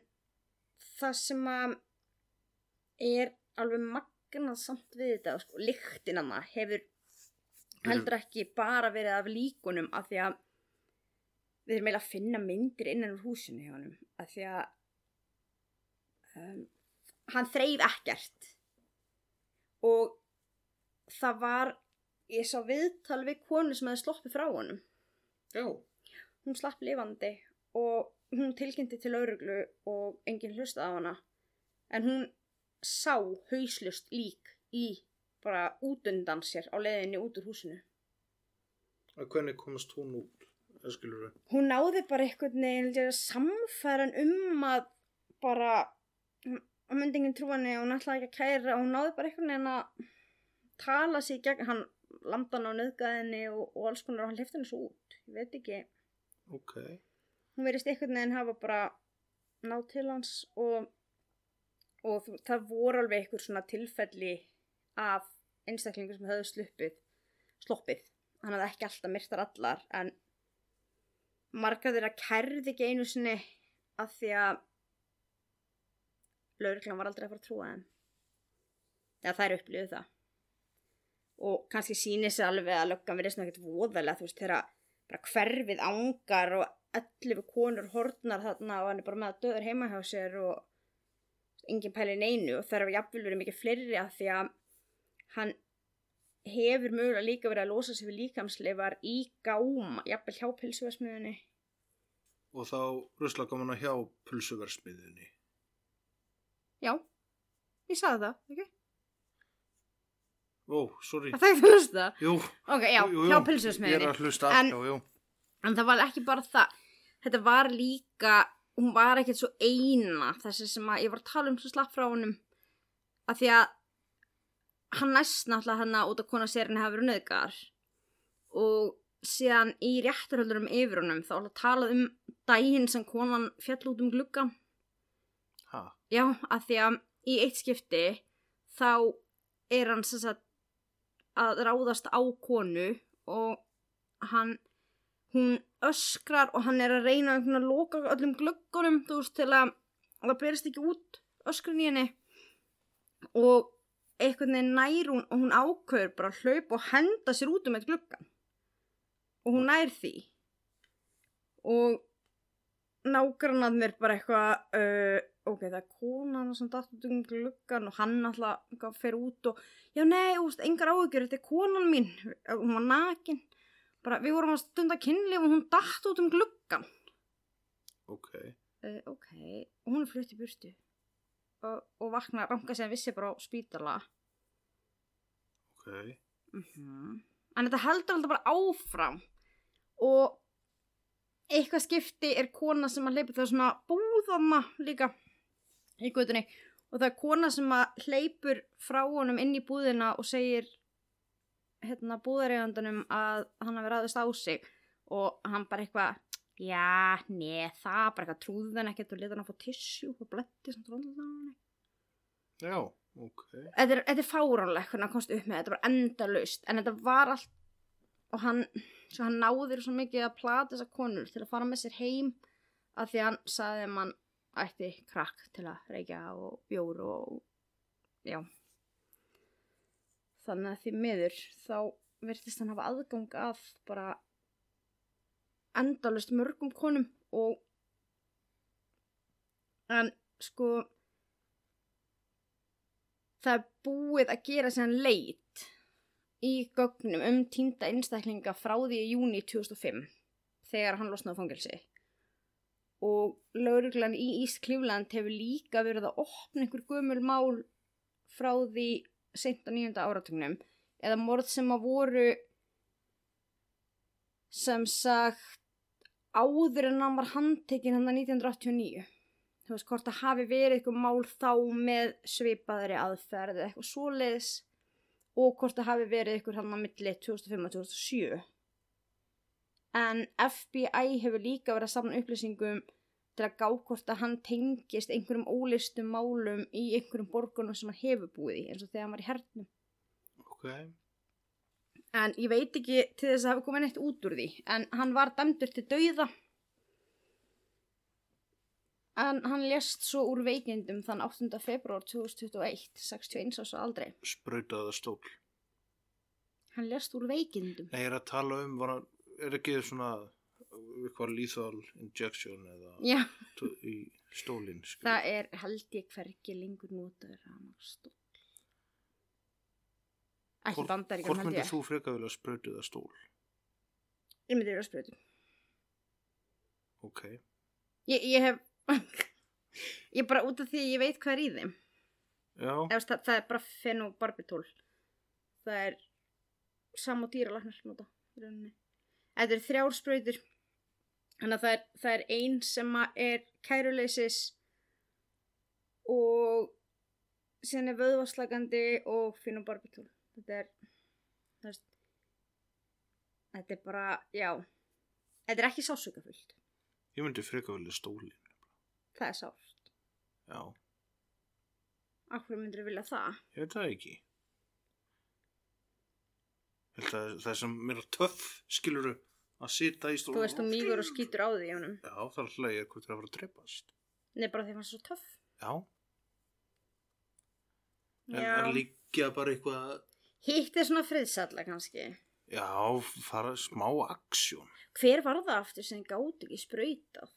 B: það sem að er alveg magnað samt við þetta, sko, lyktin hana hefur heldur ekki bara verið af líkunum af því að við erum eiginlega að finna myndir innan úr húsinu hjá honum af því að um, hann þreif ekkert og það var ég sá viðtal við konu sem hefði sloppið frá honum
A: já,
B: hún slapp lifandi og hún tilkynnti til lauruglu og enginn hlustaði á hana. En hún sá hauslust lík í bara út undan sér á leiðinni út úr húsinu.
A: Að hvernig komast hún út,
B: hún náði bara einhvern veginn held ég, að samfæra hann um að bara að myndi enginn trúa henni og hún ætlaði ekki að kæra. Og hún náði bara einhvern veginn að tala í gegn. Hann hann á nöðgæðinni og, og alls konar og hann hlifti henni svo út. Ég veit ekki,
A: Ok,
B: hún verist einhvern veginn hafa bara náð til hans og, og það voru alveg einhver svona tilfelli af einstaklingur sem höfðu sluppið sloppið, hann hafði ekki alltaf myrtar allar en margar þeirra kærði ekki einu sinni af því að lauruglan var aldrei að fara að trúa þeim. Eða þær upplýðu það og kannski sýnir sér alveg að löggan verið svona ekkert voðalega þú veist þegar bara hverfið ángar og 11 konur hortnar þarna og hann er bara með að döður heima hjá sér og engin pæli neinu og það er jafnvel verið mikið fleiri af því að hann hefur mögulega líka verið að losa sig við líkamsleifar í gáma, jafnvel hjá pilsuversmiðunni.
A: og þá rusla gaman að hjá pulsuversmiðinni.
B: Já, ég sagði það, ekki?
A: Ó, sorry.
B: Það þekkti að hlusta.
A: Jú,
B: Ok, já,
A: jú, jú,
B: hjá
A: Ég
B: pilsuversmiðunni.
A: er að hlusta,
B: En-
A: já, jú.
B: En það var ekki bara það. Þetta var líka, hún var ekkert svo eina þessi sem að ég var að tala um svo slapp frá honum. Af því að hann næst náttúrulega hann út af kona sérinni hafa verið nöðgar. Og síðan í rétturhöldurum yfir honum þá var að tala um daginn sem konan fjall út um gluggan.
A: Ha,
B: Já, af því að í eitt skipti þá er hann sem sagt að ráðast á konu og hann, hún öskrar og hann er að reyna að loka öllum gluggunum, þú veist, til að að það berist ekki út öskrin í henni. Og einhvern veginn nær hún og hún ákveður bara að hlaupa og henda sér út um eitt gluggan og hún nær því. Og nágrannað mér bara eitthvað uh, ok, það er konan sem datt út um gluggan og hann alltaf fyrir út og já nei, úst, engar áhugjur þetta er konan mín, hún var nakin. Bara við vorum að stunda kynli og hún datt út um gluggan
A: ok.
B: uh, ok, og hún er flutt í burtu. Og, og vakna ranka sem vissi bara á spítala.
A: Ok.
B: mm en þetta heldur alltaf bara áfram. Og eitthvað skipti er kona sem að hleypa það svona búðanna líka í gutunni og það er kona sem að hleypur frá honum inn í búðina og segir hérna búðareigandunum að hann hafi ræðist á sig. Og hann bara eitthvað já, neð, það bara eitthvað trúði hann ekkert og leta hann að fá tissjú og bletti sem hann
A: Já, ok.
B: þetta er, þetta er fáránlega hvernig hann komst upp með þetta var endalaust. En þetta var allt og hann, svo hann náður svo mikið að plata þessar konur til að fara með sér heim að því hann saði að hann ætti krakk til að reykja og bjór og já. Þannig að því miður þá virtist hann hafa aðgang að bara endalust mörgum konum og en sko það er búið að gera sér leit í gögnum um týnda einstaklinga frá því í júni 2005 þegar hann losnaði fangelsi og lauruglan í Cleveland hefur líka verið að opna einhver gömul mál frá því sent á nýjunda áratugnum. Eða morð sem að voru sem sagt áður en hann var handtekinn hann 1989 þú veist hvort það hafi verið eitthvað mál þá með svipaðri aðferð eða eitthvað svoleiðis og hvort það hafi verið eitthvað hann á milli 2005 og 2007 en FBI hefur líka verið að samna upplýsingum til að gá hvort að hann tengist einhverjum ólistum málum í einhverjum borgunum sem hann hefur búið í eins og þegar hann var í hernum
A: Ok.
B: en ég veit ekki til þess að hafa komið neitt út úr því en hann var dæmdur til dauða en hann lést svo úr veikindum þann 8. februar 2021 61 árs og aldrei
A: Sprautaða stól.
B: hann lést úr veikindum
A: Nei, ég er að tala um, var, er ekki svona eitthvað lethal injection eða í stólinn,
B: það er held ég hvergi lengur notaður stól ekki bandaríkjum
A: Hvort myndir þú frekar vilja sprautaða stól?
B: ég myndi vera að sprötu
A: Ok.
B: ég, ég hef ég bara út af því að ég veit hvað er í þeim.
A: Já,
B: Eða, það, það er bara fenobarbitól það er sam og rauninni. þetta er þrjár sprautur þannig að það er, það er ein sem að er kæruleysis og síðan er vöðvaslagandi og fenobarbitól þetta er það er, þetta er bara, já þetta er ekki sásökafullt
A: ég myndi frekar vilja stólinn.
B: það er sárt
A: Já,
B: hverju myndir vilja það?
A: ég veit það ekki. Ég held að það sem mér er töff, skiluru, að sita í stól.
B: þú veist þú mýgur og skýtur á því honum
A: Já, það er hlægir eitthvað til að fara að dreipast.
B: Nei, bara því að það er svo töff
A: Já, en,
B: Já.
A: en líka bara eitthvað,
B: Hitt er svona friðsalla kannski
A: já, fara smá aksjón.
B: Hver var það aftur sem gátt ekki sprautað?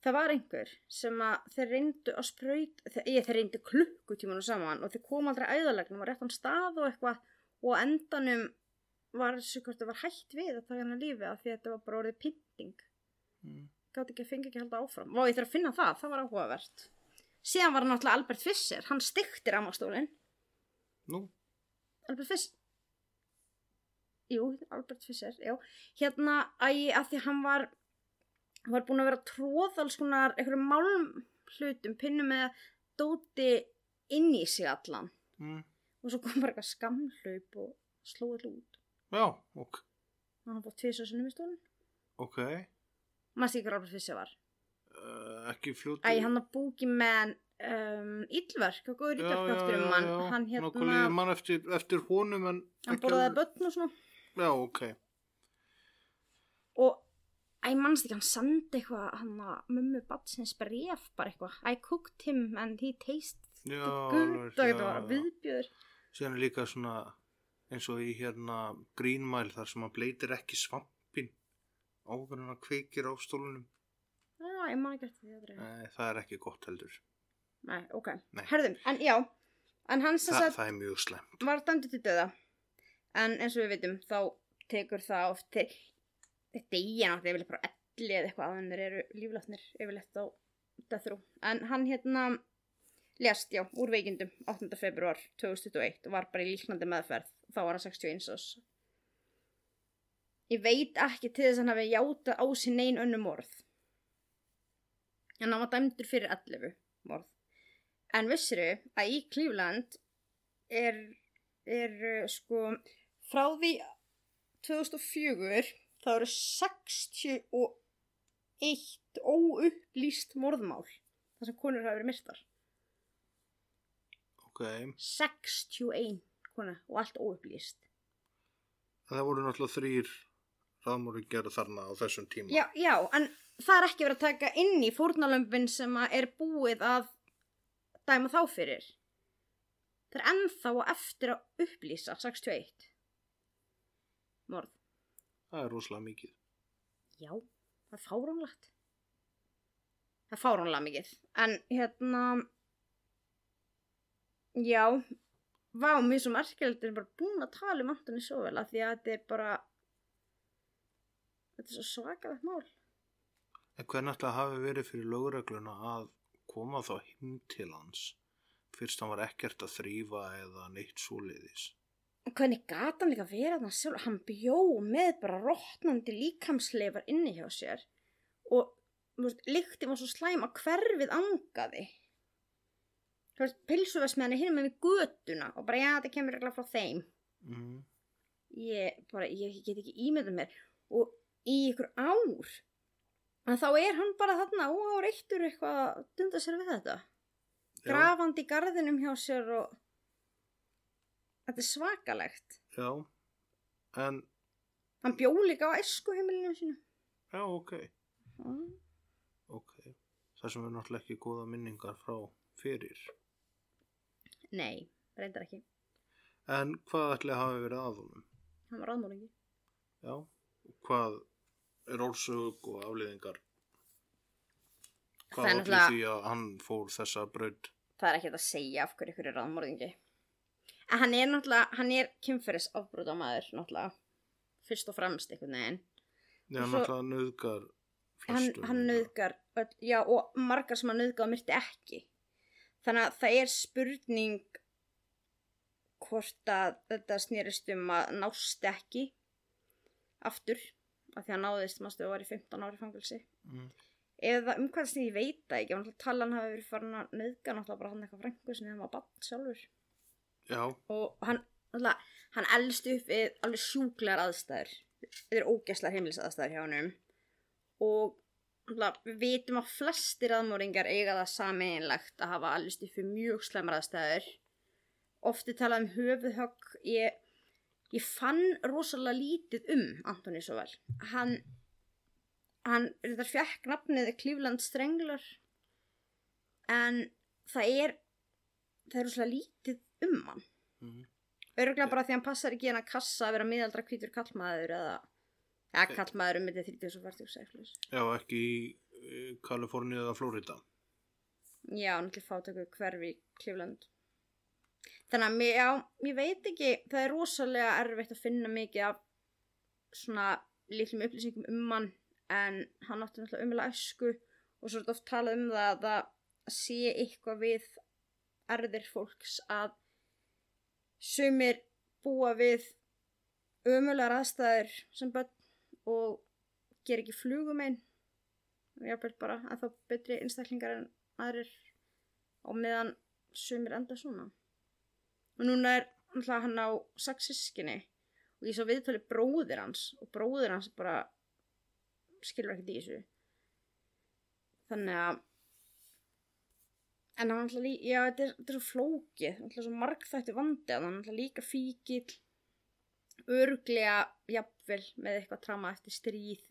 B: Það var einhver sem að þeir reyndu að sprauta, þeir, ég, þeir reyndu klukkutímanu saman og þeir kom aldrei æðalegnum á réttan stað og eitthvað og á endanum var þessu hvort það var hætt við að taka hennar lífi af því að þetta var bara orðið pynting.
A: Mm.
B: Gátt ekki að fengi ekki að halda áfram. Vá, ég þarf að finna það, það var áhugavert. Síðan var náttúrulega Albert Fischer, hann stiktir amastólinn.
A: Nú,
B: Albert Fischer Jú, Albert Fischer, já Hérna, æ, að því hann var hann var búin að vera að tróða alls konar einhverjum málm hlutum pinnum með dóti inn í sig allan
A: mm.
B: og svo kom bara eitthvað skamhlaup og sló allir út
A: já, ok,
B: og hann fótt tvis og sinnum í stólinn
A: ok,
B: Manst ekki hvað Albert Fischer var?
A: Uh, ekki fljóti.
B: Æ, hann að búki með um, Íllverk og góður ítlverkaftur um hann. hann
A: Ná,
B: hérna,
A: líður mann eftir, eftir honum en
B: hann
A: ekki
B: borðaði
A: alveg-
B: börn og svona.
A: Já, ok.
B: og Æ, mannst ekki, hann sendi eitthvað hann að mömmu batsins bref bara eitthvað. I cooked him and he tasted getur bara
A: já.
B: viðbjöður.
A: Síðan er líka svona eins og í hérna grínmæl þar sem hann bleitir ekki svampin áður en hann kveikir á stólunum.
B: Já, ég man ekki eftir því að það er.
A: Nei, það er ekki gott heldur.
B: Nei, ok.
A: Nei.
B: Herðum, en já, en hann sem
A: Þa,
B: sagt
A: það er mjög slemt.
B: var dæmdur til döða. En eins og við veitum, þá tekur það oft til, þetta er ég náttúrulega yfirleitt bara elli eða eitthvað að þeir eru líflætnir yfirleitt á death row. En hann hérna lést, já, úr veikindum 8. februar 2021 og var bara í líknandi meðferð. Þá var hann 61 ás. Ég veit ekki til þess að hann hafi játað á sér neyn önnum morð. En hann var dæmdur fyrir 11 morð. En vissiru að í Cleveland er, er uh, sko frá því 2004 þá eru 61 óupplýst morðmál þar sem konur hafa verið myrtar.
A: Ok,
B: 61 konur og allt óupplýst.
A: það voru náttúrulega þrýr raðmóri gerð þarna á þessum tíma.
B: Já, já, en það er ekki verið að taka inn í fórnalömpin sem er búið að dæma þá fyrir. Það er ennþá á eftir að upplýsa 61 morð.
A: Það er rosalega mikið.
B: Já, það er fáránlegt. Það er fáránlega mikið. En hérna, já, vá, mér svo merkilegt er bara búin að tala um Antoni svo vel að því að þetta er bara, þetta er svo svakalegt mál.
A: En hvernig að hafi verið fyrir lögregluna að koma þá hinn til hans fyrst hann var ekkert að þrýfa eða neitt svoleiðis?
B: En hvernig gata hann líka verið þarna sjálf? Hann bjó með bara rótnandi líkamsleifar inni hjá sér og lyktin var svo slæm að hverfið angaði. Þú veist, pilsuversmiðan er hinn með við götuna og bara já, þetta kemur regla frá þeim.
A: Mm.
B: Ég bara, ég get ekki ímyndað mér og í ykkur ár en þá er hann bara þarna og á reittur eitthvað að dunda sér við þetta.
A: Já,
B: Grafandi í garðinum hjá sér og þetta er svakalegt.
A: já, en,
B: Hann bjó líka á eskuheimilinu sínu.
A: já, ok,
B: Mm.
A: ok. Það sem er náttúrulega ekki góða minningar frá fyrir.
B: Nei, reyndar ekki.
A: En hvað ætli að hafi verið að honum?
B: Hann var ráðmóringi.
A: Já, hvað er orsök og afliðingar? Hvað
B: náttúrulega-
A: því að hann fór þessa braut?
B: Það er ekki hægt að segja af hverju ykkur er ráðmóringi. En hann er náttúrulega, hann er kynferðis afbrótamaður, náttúrulega. Fyrst og fremst einhvern veginn.
A: Já,
B: Og svo-
A: náttúrulega nöðgar
B: hann,
A: flestum.
B: hann nöðgar öll, já, og margar sem hann nöðgar og myrti ekki þannig að það er spurning hvort að þetta snerist um að nást ekki aftur af því að náðist mástu og var í 15 ári fangilsi
A: Mm.
B: eða um hvað snið ég veit það ekki hann talan hafi verið farin að nöðga náttúrulega bara hann eitthvað frængu sem hann var bann sjálfur.
A: Já,
B: og hann, hann elst upp við alveg sjúklegar aðstæður. Þetta er ógæslar heimilisaðstæður hjá hann og við vitum að flestir aðmóringar eiga það sameinlegt að hafa upp við mjög slemar aðstæður. Ofti talað um höfuðhögg. Ég, ég fann rosalega lítið um Antoni svo vel hann hann þetta fjekk nafnið Cleveland Strangler en það er það er rosalega lítið um hann.
A: Mm.
B: Örgulega bara því hann passar ekki í hennar kassa að vera miðaldra hvítur kallmaður eða eða kallmaður um myndið 30 og 40 seklus.
A: já ekki í eh, Kaliforníu eða Flórida.
B: Já, náttúrulega fátöku hverfi í Cleveland. Þannig að, já, ég veit ekki, það er rosalega erfitt að finna mikið af svona litlum upplýsingum um hann en hann átti náttúrulega umlega ösku og svo er þetta oft talað um það að það sé eitthvað við erðir fólks að sumir búa við ömulegar aðstæður sem börn og ger ekki flugum einn. Og jáfnvel bara að þá betri einstaklingar en aðrir og meðan sumir enda svona. Og núna er náttúrulega hann á sex sískinni og ég svo viðtali bróðir hans og bróðir hans bara skilur ekkert í þessu. Þannig að en hann alltaf líka, já þetta er, þetta er svo flókið alltaf svo margþætti vandi að hann alltaf líka fíkil örglega jafnvel með eitthvað trama eftir stríð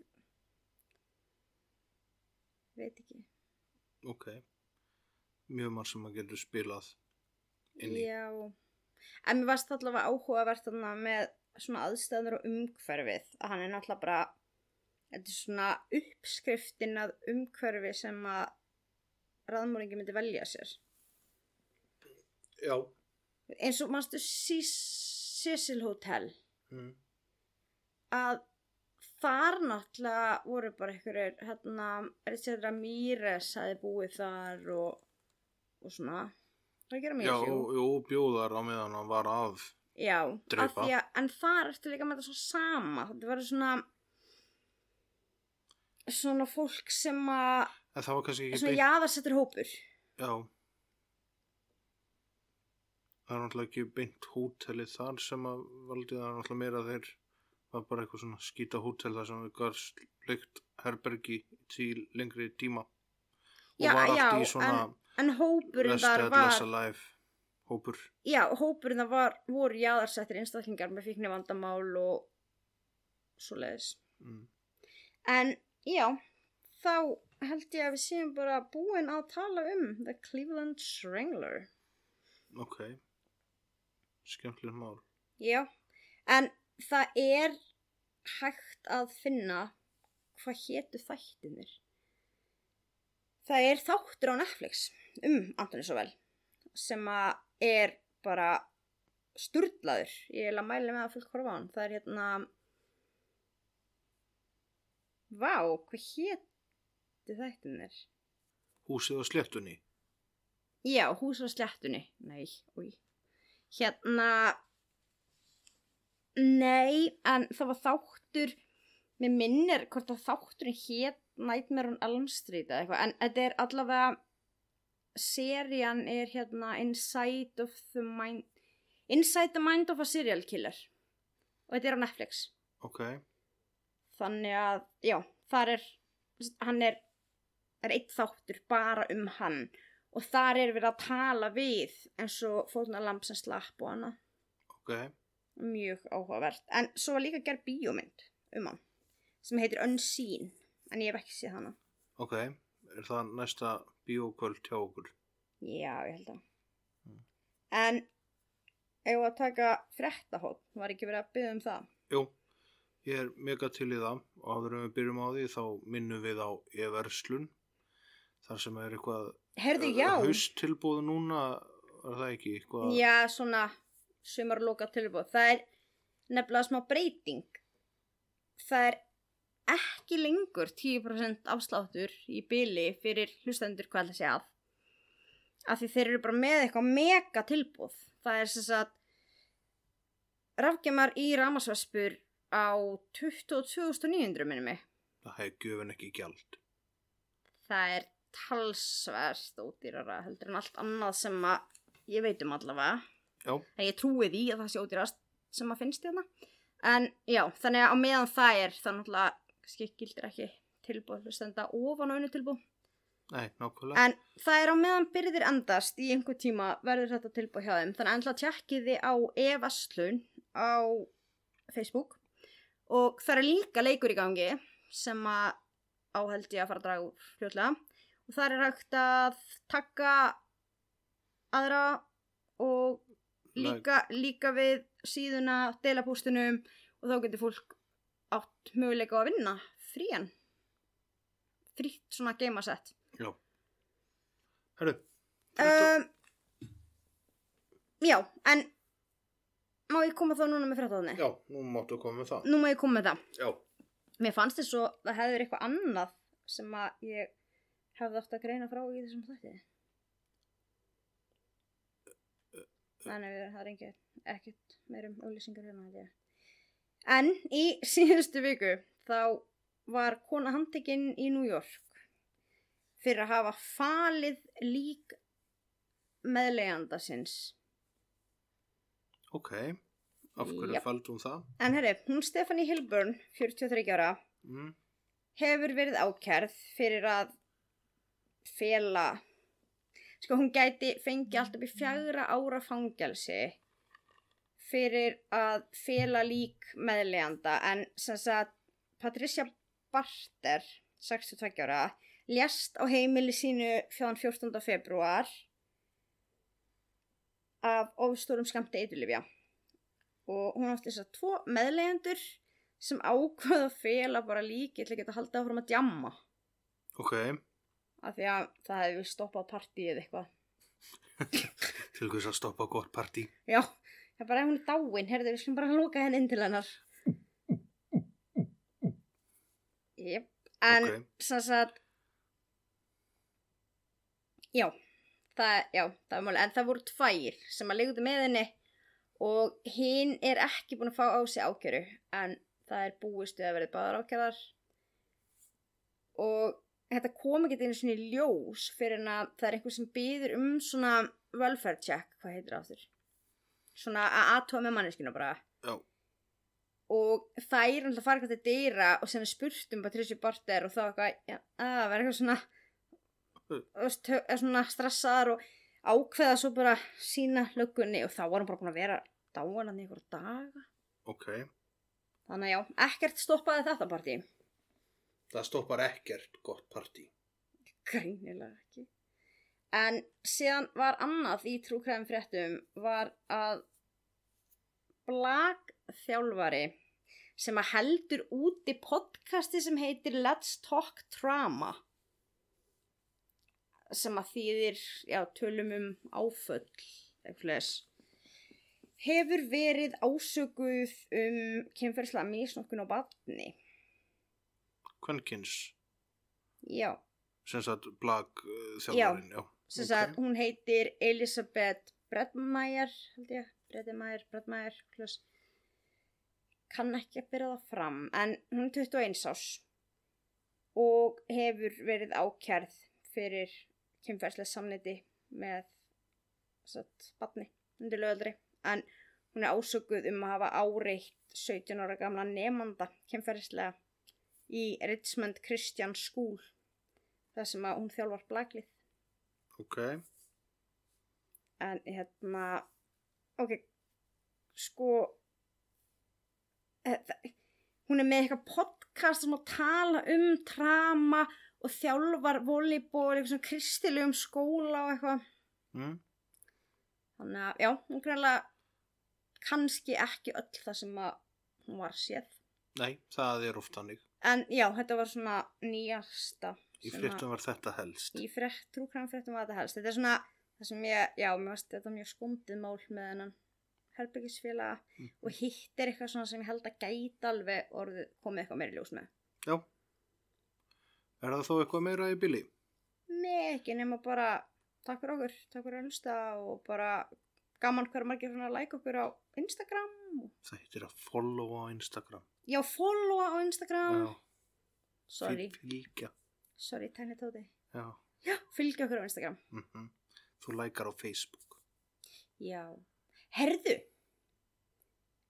B: veit ekki
A: Ok. mjög marg sem maður getur spilað inn í.
B: Já, en mér varst allavega áhugavert með svona aðstæður og umhverfið að hann er náttúrulega bara þetta er svona uppskriftin að umhverfi sem að raðmóringi myndi velja sér
A: Já.
B: eins og mannstu Cecil Hotel
A: Mm.
B: að þar náttúrulega voru bara einhverjir hérna, Richard Ramirez hafi búið þar og, og svona það að gera
A: Já, jú, jú, bjóðar á meðan hann var að.
B: Já, af því að, en þar ertu líka með þetta svo sama, þetta verður svona svona fólk sem að,
A: En það var kannski ekki
B: svona
A: beint.
B: jaðarsettur hópur.
A: Já. Það er náttúrulega ekki beint hótelið þar sem að valdi það er náttúrulega meira þeir var bara eitthvað svona skýta hótel þar sem við gar sleikt herbergi til lengri tíma og
B: Já,
A: var allt í svona
B: En hópurinn
A: Rest
B: þar var,
A: hópur.
B: já, hópurinn þar var, voru jaðarsettir einstaklingar með fíkni vandamál og svoleiðis.
A: Mm.
B: En, já, þá held ég að við séum bara búin að tala um The Cleveland Strangler.
A: Ok. Skemmtileg mál.
B: Já, en það er hægt að finna hvað hétu þættinir. Það er þáttur á Netflix um Antoni Sovel sem að er bara sturlaður. Ég vil að mæla með að fólk horfa á hann. Það er hérna Vá, hvað hétu þættinir?
A: Húsið á sléttunni.
B: Já, hús á sléttunni. Nei, úi. Hérna, nei, en það var þáttur, mér minnir hvort að þátturinn hét Nightmare on Elm Street eða eitthvað, en þetta er allavega, serían er hérna Inside of the Mind, Inside the Mind of a Serial Killer. Og þetta er á Netflix.
A: Ok.
B: Þannig að, já, þar er, hann er, er eitt þáttur bara um hann og þar er verið að tala við eins og fórnalamb sem slapp og hana.
A: Ok.
B: Mjög áhugavert. En svo var líka gerð bíómynd um hann sem heitir Unseen, en ég hef ekki séð hana.
A: Ok. Er það næsta bíókvöld hjá okkur?
B: Já, ég held að.
A: Mm.
B: En ef að taka fréttahótt, var ekki verið að byggja um það?
A: Jú. Ég er mega til í það og áður en við byrjum á því þá minnum við á e-verslun þar sem er eitthvað
B: Herðu, já.
A: haustilbúð núna er það ekki eitthvað
B: Já, svona sumarloka tilbúð. Það er nefnilega smá breyting. Það er ekki lengur 10% afsláttur í byli fyrir hlustendur hvað það sé að. Af því þeir eru bara með eitthvað mega tilbúð. Það er sem sagt rafgemar í ramasvaspur á 22.900 minni mig.
A: það hefði gjöfin ekki gjald
B: Það er talsverst ódýrara heldur en allt annað sem að ég veit um allavega.
A: Já,
B: en ég trúi því að það sé ódýrast sem að finnst hérna. En já, þannig að á meðan það er það náttúrulega kannski gildir ekki tilbúð hlustenda ofan á einu tilbúð
A: nei, nákvæmlega.
B: En það er á meðan byrðir endast í einhver tíma verður þetta tilbúð hjá þeim. Þannig að enda tjekkið þið á e-vasslun á Facebook. Og það er líka leikur í gangi sem að áheld ég að fara að draga úr fljótlega og það er hægt að taka aðra og líka, líka við síðuna deila pústunum og þá getur fólk átt möguleika að vinna frían. Frítt svona geimasett
A: Já. Þetta,
B: um, já, en má ég koma þá núna með fréttaðni?
A: já, nú máttu koma með það.
B: Nú má ég koma með það.
A: Já,
B: Mér fannst þess að það hefur eitthvað annað sem að ég hefði átt að greina frá í þessum þætti Þannig að það er ekkert meir um auðlýsingar hérna. En í síðustu viku þá var kona handtekinn í New York fyrir að hafa falið lík meðleganda sinns.
A: ok Af hverju
B: Jáp.
A: faldum það?
B: En herri, hún Stephanie Hilburn, 43 ára,
A: Mm,
B: hefur verið ákærð fyrir að fela sko hún gæti fengi alltaf í fjagra ára fangelsi fyrir að fela lík meðleganda en sem sagt Patricia Barter 62 ára lést á heimili sínu fjóðan 14. februar af ofstórum skamta eitulifja og hún átti þess að tvo meðlegendur sem ákvaða að fela bara líki til að geta haldið áfram að djamma.
A: Ok,
B: af því að það hefði stoppað partíið eitthvað
A: til hvers að stoppa gott partí.
B: Já, það er bara ef hún er dáin, herðu, við slum bara lóka henni inn til hennar. Jep, en
A: Ok.
B: sem sagt, já, það, já, það er máli, en það voru tvær sem að leiguðu með henni og hinn er ekki búin að fá á sig ákjöru, en það er búist við að verði báðar ákjörðar og þetta kom ekki einu svona í ljós fyrir en að það er einhver sem byður um svona welfare check, hvað heitir það aftur? Svona að aðtóa með manneskinu bara.
A: Já,
B: Og það er alltaf hvað til dýra og sem við spurtum Patricia Barter og þá eitthvað, já, að vera eitthvað svona, eða svona stressaðar og ákveða svo bara sína löggunni og þá var hann bara búin að vera dáan hann einhverja daga.
A: ok.
B: Þannig að já, ekkert stoppaði þetta partí.
A: Það stoppar ekkert gott partí.
B: Greinilega ekki. En síðan var annað í trúkræðum fréttum var að blag þjálfari sem að heldur úti podcasti sem heitir Let's Talk Trauma sem að þýðir, já, tölum um áföll, eitthvað hefur verið ásökuð um kynferðslega misnokkun á batni.
A: Kvenkins,
B: Já.
A: sem sagt blag uh, þjálfarinn, já.
B: sem sagt, hún heitir Elisabeth Bredmeier held ég, Bredmeier, Bredmeier kann ekki að byrja það fram en hún er 21 ás og hefur verið ákjærð fyrir kynferðslega samniti með satt, batni undir löðri en hún er ásökuð um að hafa áreitt 17 ára gamla nefnanda kynferðslega í Richmond Christian School þar sem að hún þjálfar blaglið
A: Ok,
B: en hérna ok sko eh, það- hún er með eitthvað podcast sem að tala um trama og þjálfar volleyball, eitthvað svona kristilegum skóla og eitthvað
A: mm.
B: þannig að já, hún greinlega kannski ekki öll það sem að hún var séð
A: nei, það er oft hannig.
B: En já, þetta var svona nýjasta
A: Í fréttum var þetta helst.
B: í frétt, trúkræmfréttum var þetta helst þetta er svona, það sem ég, já, mér varst þetta mjög skondið mál með hennan herbyggisfélaga
A: Mhm.
B: og hitt er eitthvað svona sem ég held að gæti alveg orðið komið eitthvað meira í ljós með
A: Já. Er það þó eitthvað meira í bili?
B: Nei, ekki nema bara takk fyrir okkur, takk fyrir að hlusta og bara gaman hverju margir svona að like okkur á Instagram
A: Það heitir að follow á Instagram.
B: já, followa á Instagram
A: Já,
B: sorry,
A: fyl- Fylgja.
B: sorry, tæni tóti
A: Já.
B: já, fylgja okkur á Instagram
A: Mm Þú lækar á Facebook.
B: Já. Herðu,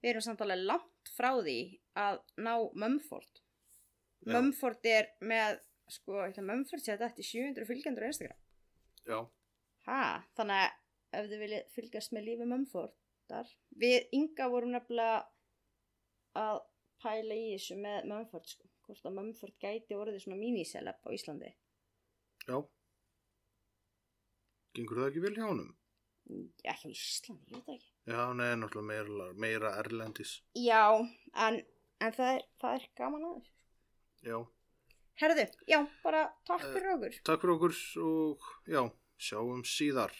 B: við erum samt alveg langt frá því að ná Mumford. Mumford er með, sko, Mumford sé þetta eftir 700 fylgjendur á Instagram.
A: Já.
B: Ha, þannig að ef þið viljið fylgjast með lífi Mumfordar, við Inga vorum nefnilega að pæla í þessu með Mumford, sko. Hvort að Mumford gæti orðið svona míniseleb á Íslandi.
A: Já. Gengur það ekki vel hjá honum?
B: Ekki á Íslandi, ég veit ekki.
A: Já, nei, náttúrulega meira, meira erlendis.
B: Já, en, en það, er, það er gaman aðeins.
A: Já.
B: Herðu, já, bara takk fyrir okkur.
A: Takk fyrir okkur og já, sjáum síðar.